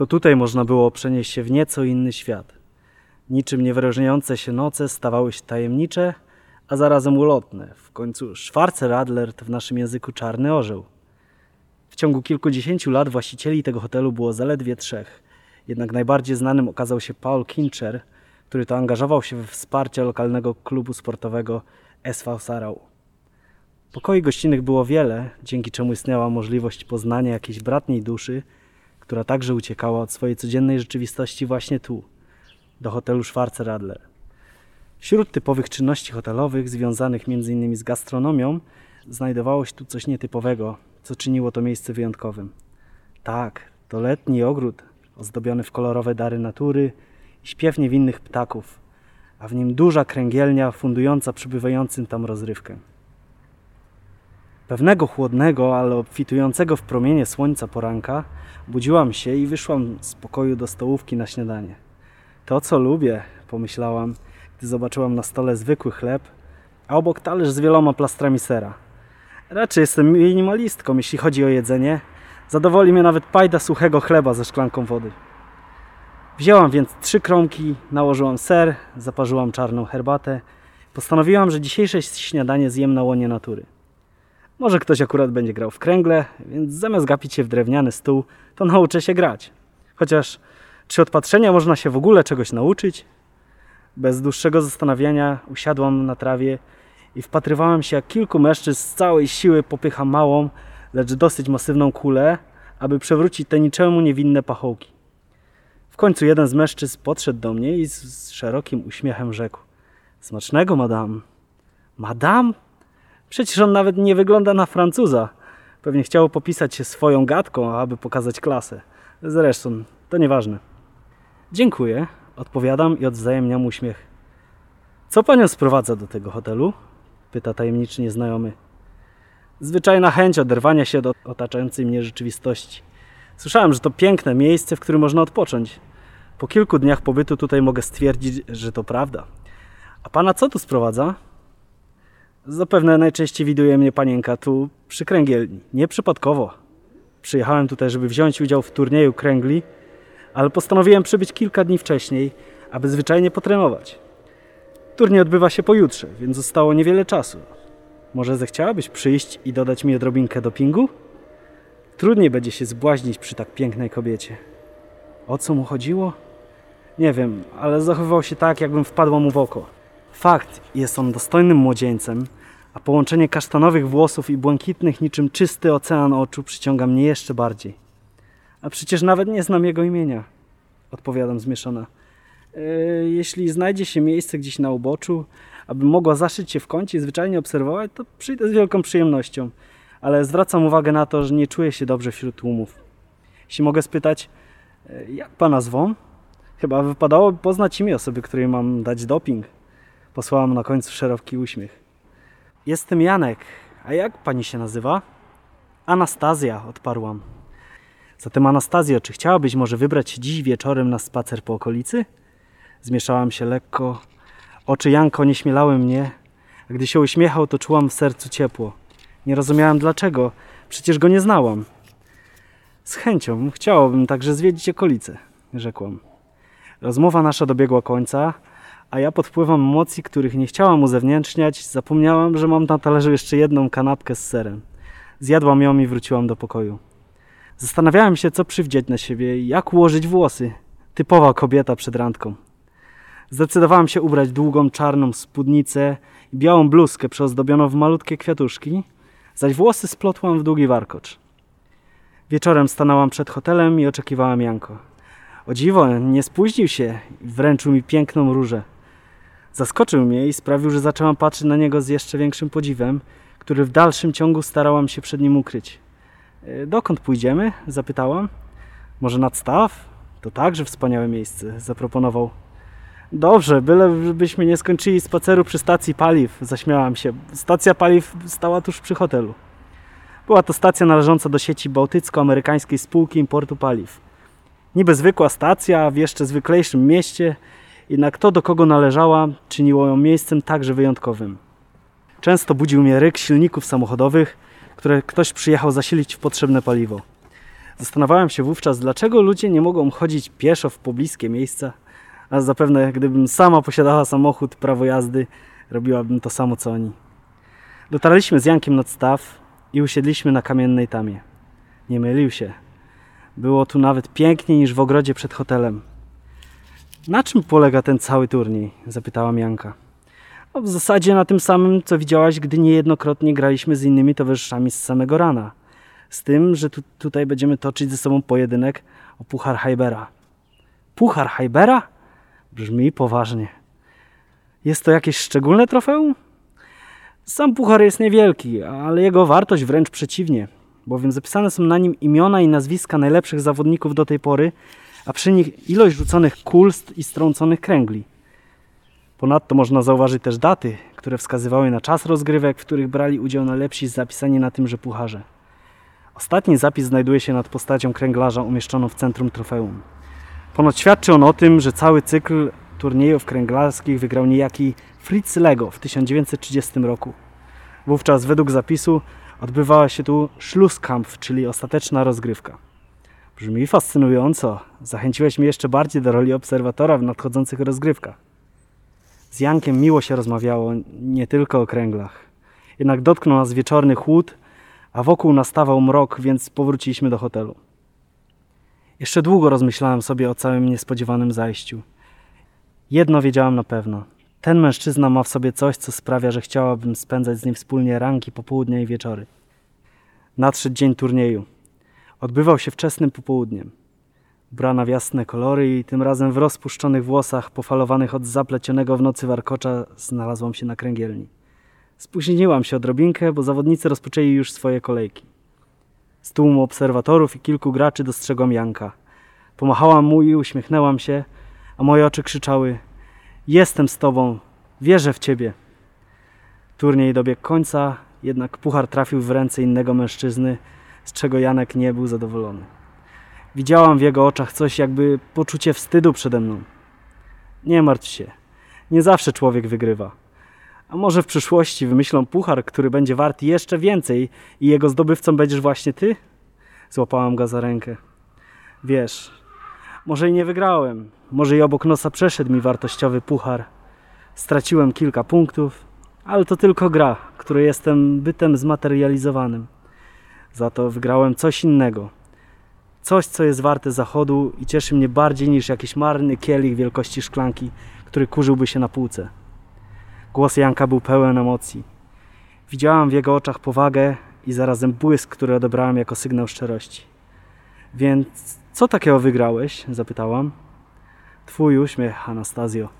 To tutaj można było przenieść się w nieco inny świat. Niczym niewyróżniające się noce stawały się tajemnicze, a zarazem ulotne. W końcu Schwarzer Adler to w naszym języku czarny orzeł. W ciągu kilkudziesięciu lat właścicieli tego hotelu było zaledwie trzech. Jednak najbardziej znanym okazał się Paul Kincher, który to angażował się we wsparcie lokalnego klubu sportowego SV Sarał. Pokoi gościnnych było wiele, dzięki czemu istniała możliwość poznania jakiejś bratniej duszy, która także uciekała od swojej codziennej rzeczywistości właśnie tu, do hotelu Schwarzer Adler. Wśród typowych czynności hotelowych, związanych m.in. z gastronomią, znajdowało się tu coś nietypowego, co czyniło to miejsce wyjątkowym. Tak, to letni ogród, ozdobiony w kolorowe dary natury i śpiew niewinnych ptaków, a w nim duża kręgielnia fundująca przybywającym tam rozrywkę. Pewnego chłodnego, ale obfitującego w promienie słońca poranka budziłam się i wyszłam z pokoju do stołówki na śniadanie. To, co lubię, pomyślałam, gdy zobaczyłam na stole zwykły chleb, a obok talerz z wieloma plastrami sera. Raczej jestem minimalistką, jeśli chodzi o jedzenie. Zadowoli mnie nawet pajda suchego chleba ze szklanką wody. Wzięłam więc trzy kromki, nałożyłam ser, zaparzyłam czarną herbatę. Postanowiłam, że dzisiejsze śniadanie zjem na łonie natury. Może ktoś akurat będzie grał w kręgle, więc zamiast gapić się w drewniany stół, to nauczę się grać. Chociaż czy od patrzenia można się w ogóle czegoś nauczyć? Bez dłuższego zastanawiania usiadłam na trawie i wpatrywałem się, jak kilku mężczyzn z całej siły popycha małą, lecz dosyć masywną kulę, aby przewrócić te niczemu niewinne pachołki. W końcu jeden z mężczyzn podszedł do mnie i z szerokim uśmiechem rzekł: Smacznego, madam. Madam? Przecież on nawet nie wygląda na Francuza. Pewnie chciał popisać się swoją gadką, aby pokazać klasę. Zresztą, to nieważne. Dziękuję, odpowiadam i odwzajemniam uśmiech. Co panią sprowadza do tego hotelu? pyta tajemniczy nieznajomy. Zwyczajna chęć oderwania się od otaczającej mnie rzeczywistości. Słyszałem, że to piękne miejsce, w którym można odpocząć. Po kilku dniach pobytu tutaj mogę stwierdzić, że to prawda. A pana co tu sprowadza? Zapewne najczęściej widuje mnie panienka tu przy kręgielni. Nieprzypadkowo. Przyjechałem tutaj, żeby wziąć udział w turnieju kręgli, ale postanowiłem przybyć kilka dni wcześniej, aby zwyczajnie potrenować. Turniej odbywa się pojutrze, więc zostało niewiele czasu. Może zechciałabyś przyjść i dodać mi odrobinkę dopingu? Trudniej będzie się zbłaźnić przy tak pięknej kobiecie. O co mu chodziło? Nie wiem, ale zachowywał się tak, jakbym wpadła mu w oko. Fakt, jest on dostojnym młodzieńcem, a połączenie kasztanowych włosów i błękitnych niczym czysty ocean oczu przyciąga mnie jeszcze bardziej. A przecież nawet nie znam jego imienia, odpowiadam zmieszana. E, jeśli znajdzie się miejsce gdzieś na uboczu, aby mogła zaszyć się w kącie i zwyczajnie obserwować, to przyjdę z wielką przyjemnością. Ale zwracam uwagę na to, że nie czuję się dobrze wśród tłumów. Jeśli mogę spytać, e, jak pana zwą? Chyba wypadałoby poznać imię osoby, której mam dać doping. Posłałam na końcu szeroki uśmiech. Jestem Janek. A jak pani się nazywa? Anastazja, odparłam. Zatem Anastazjo, czy chciałabyś może wybrać się dziś wieczorem na spacer po okolicy? Zmieszałam się lekko. Oczy Janko nie śmielały mnie, a gdy się uśmiechał, to czułam w sercu ciepło. Nie rozumiałam dlaczego, przecież go nie znałam. Z chęcią chciałabym także zwiedzić okolice, rzekłam. Rozmowa nasza dobiegła końca, a ja pod wpływem emocji, których nie chciałam uzewnętrzniać, zapomniałam, że mam na talerzu jeszcze jedną kanapkę z serem. Zjadłam ją i wróciłam do pokoju. Zastanawiałem się, co przywdzieć na siebie i jak ułożyć włosy. Typowa kobieta przed randką. Zdecydowałem się ubrać długą czarną spódnicę i białą bluzkę przeozdobioną w malutkie kwiatuszki, zaś włosy splotłam w długi warkocz. Wieczorem stanęłam przed hotelem i oczekiwałam Janko. O dziwo, nie spóźnił się i wręczył mi piękną różę. Zaskoczył mnie i sprawił, że zaczęłam patrzeć na niego z jeszcze większym podziwem, który w dalszym ciągu starałam się przed nim ukryć. E, dokąd pójdziemy? zapytałam. Może nad staw? To także wspaniałe miejsce, zaproponował. Dobrze, bylebyśmy nie skończyli spaceru przy stacji paliw, zaśmiałam się. Stacja paliw stała tuż przy hotelu. Była to stacja należąca do sieci bałtycko-amerykańskiej spółki importu paliw. Niby zwykła stacja w jeszcze zwyklejszym mieście, jednak to, do kogo należała, czyniło ją miejscem także wyjątkowym. Często budził mnie ryk silników samochodowych, które ktoś przyjechał zasilić w potrzebne paliwo. Zastanawiałem się wówczas, dlaczego ludzie nie mogą chodzić pieszo w pobliskie miejsca, a zapewne gdybym sama posiadała samochód, prawo jazdy, robiłabym to samo co oni. Dotarliśmy z Jankiem nad staw i usiedliśmy na kamiennej tamie. Nie mylił się. Było tu nawet piękniej niż w ogrodzie przed hotelem. Na czym polega ten cały turniej? zapytałam Janka. No, w zasadzie na tym samym, co widziałaś, gdy niejednokrotnie graliśmy z innymi towarzyszami z samego rana. Z tym, że tu, tutaj będziemy toczyć ze sobą pojedynek o Puchar Hajbera. Puchar Hajbera? Brzmi poważnie. Jest to jakieś szczególne trofeum? Sam puchar jest niewielki, ale jego wartość wręcz przeciwnie, bowiem zapisane są na nim imiona i nazwiska najlepszych zawodników do tej pory, a przy nich ilość rzuconych kul i strąconych kręgli. Ponadto można zauważyć też daty, które wskazywały na czas rozgrywek, w których brali udział najlepsi zapisani na tymże pucharze. Ostatni zapis znajduje się nad postacią kręglarza umieszczoną w centrum trofeum. Ponoć świadczy on o tym, że cały cykl turniejów kręglarskich wygrał niejaki Fritz Lego w 1930 roku. Wówczas według zapisu odbywała się tu Schlusskampf, czyli ostateczna rozgrywka. Brzmi fascynująco. Zachęciłeś mnie jeszcze bardziej do roli obserwatora w nadchodzących rozgrywkach. Z Jankiem miło się rozmawiało, nie tylko o kręglach. Jednak dotknął nas wieczorny chłód, a wokół nastawał mrok, więc powróciliśmy do hotelu. Jeszcze długo rozmyślałem sobie o całym niespodziewanym zajściu. Jedno wiedziałam na pewno. Ten mężczyzna ma w sobie coś, co sprawia, że chciałabym spędzać z nim wspólnie ranki, popołudnia i wieczory. Nadszedł dzień turnieju. Odbywał się wczesnym popołudniem. Ubrana w jasne kolory i tym razem w rozpuszczonych włosach, pofalowanych od zaplecionego w nocy warkocza, znalazłam się na kręgielni. Spóźniłam się odrobinkę, bo zawodnicy rozpoczęli już swoje kolejki. Z tłumu obserwatorów i kilku graczy dostrzegłam Janka. Pomachałam mu i uśmiechnęłam się, a moje oczy krzyczały Jestem z tobą, wierzę w ciebie. Turniej dobiegł końca, jednak puchar trafił w ręce innego mężczyzny, z czego Janek nie był zadowolony. Widziałam w jego oczach coś jakby poczucie wstydu przede mną. Nie martw się, nie zawsze człowiek wygrywa. A może w przyszłości wymyślą puchar, który będzie wart jeszcze więcej i jego zdobywcą będziesz właśnie ty? Złapałam go za rękę. Wiesz, może i nie wygrałem, może i obok nosa przeszedł mi wartościowy puchar. Straciłem kilka punktów, ale to tylko gra, której jestem bytem zmaterializowanym. Za to wygrałem coś innego. Coś, co jest warte zachodu i cieszy mnie bardziej niż jakiś marny kielich wielkości szklanki, który kurzyłby się na półce. Głos Janka był pełen emocji. Widziałam w jego oczach powagę i zarazem błysk, który odebrałem jako sygnał szczerości. Więc co takiego wygrałeś? zapytałam. Twój uśmiech, Anastazjo.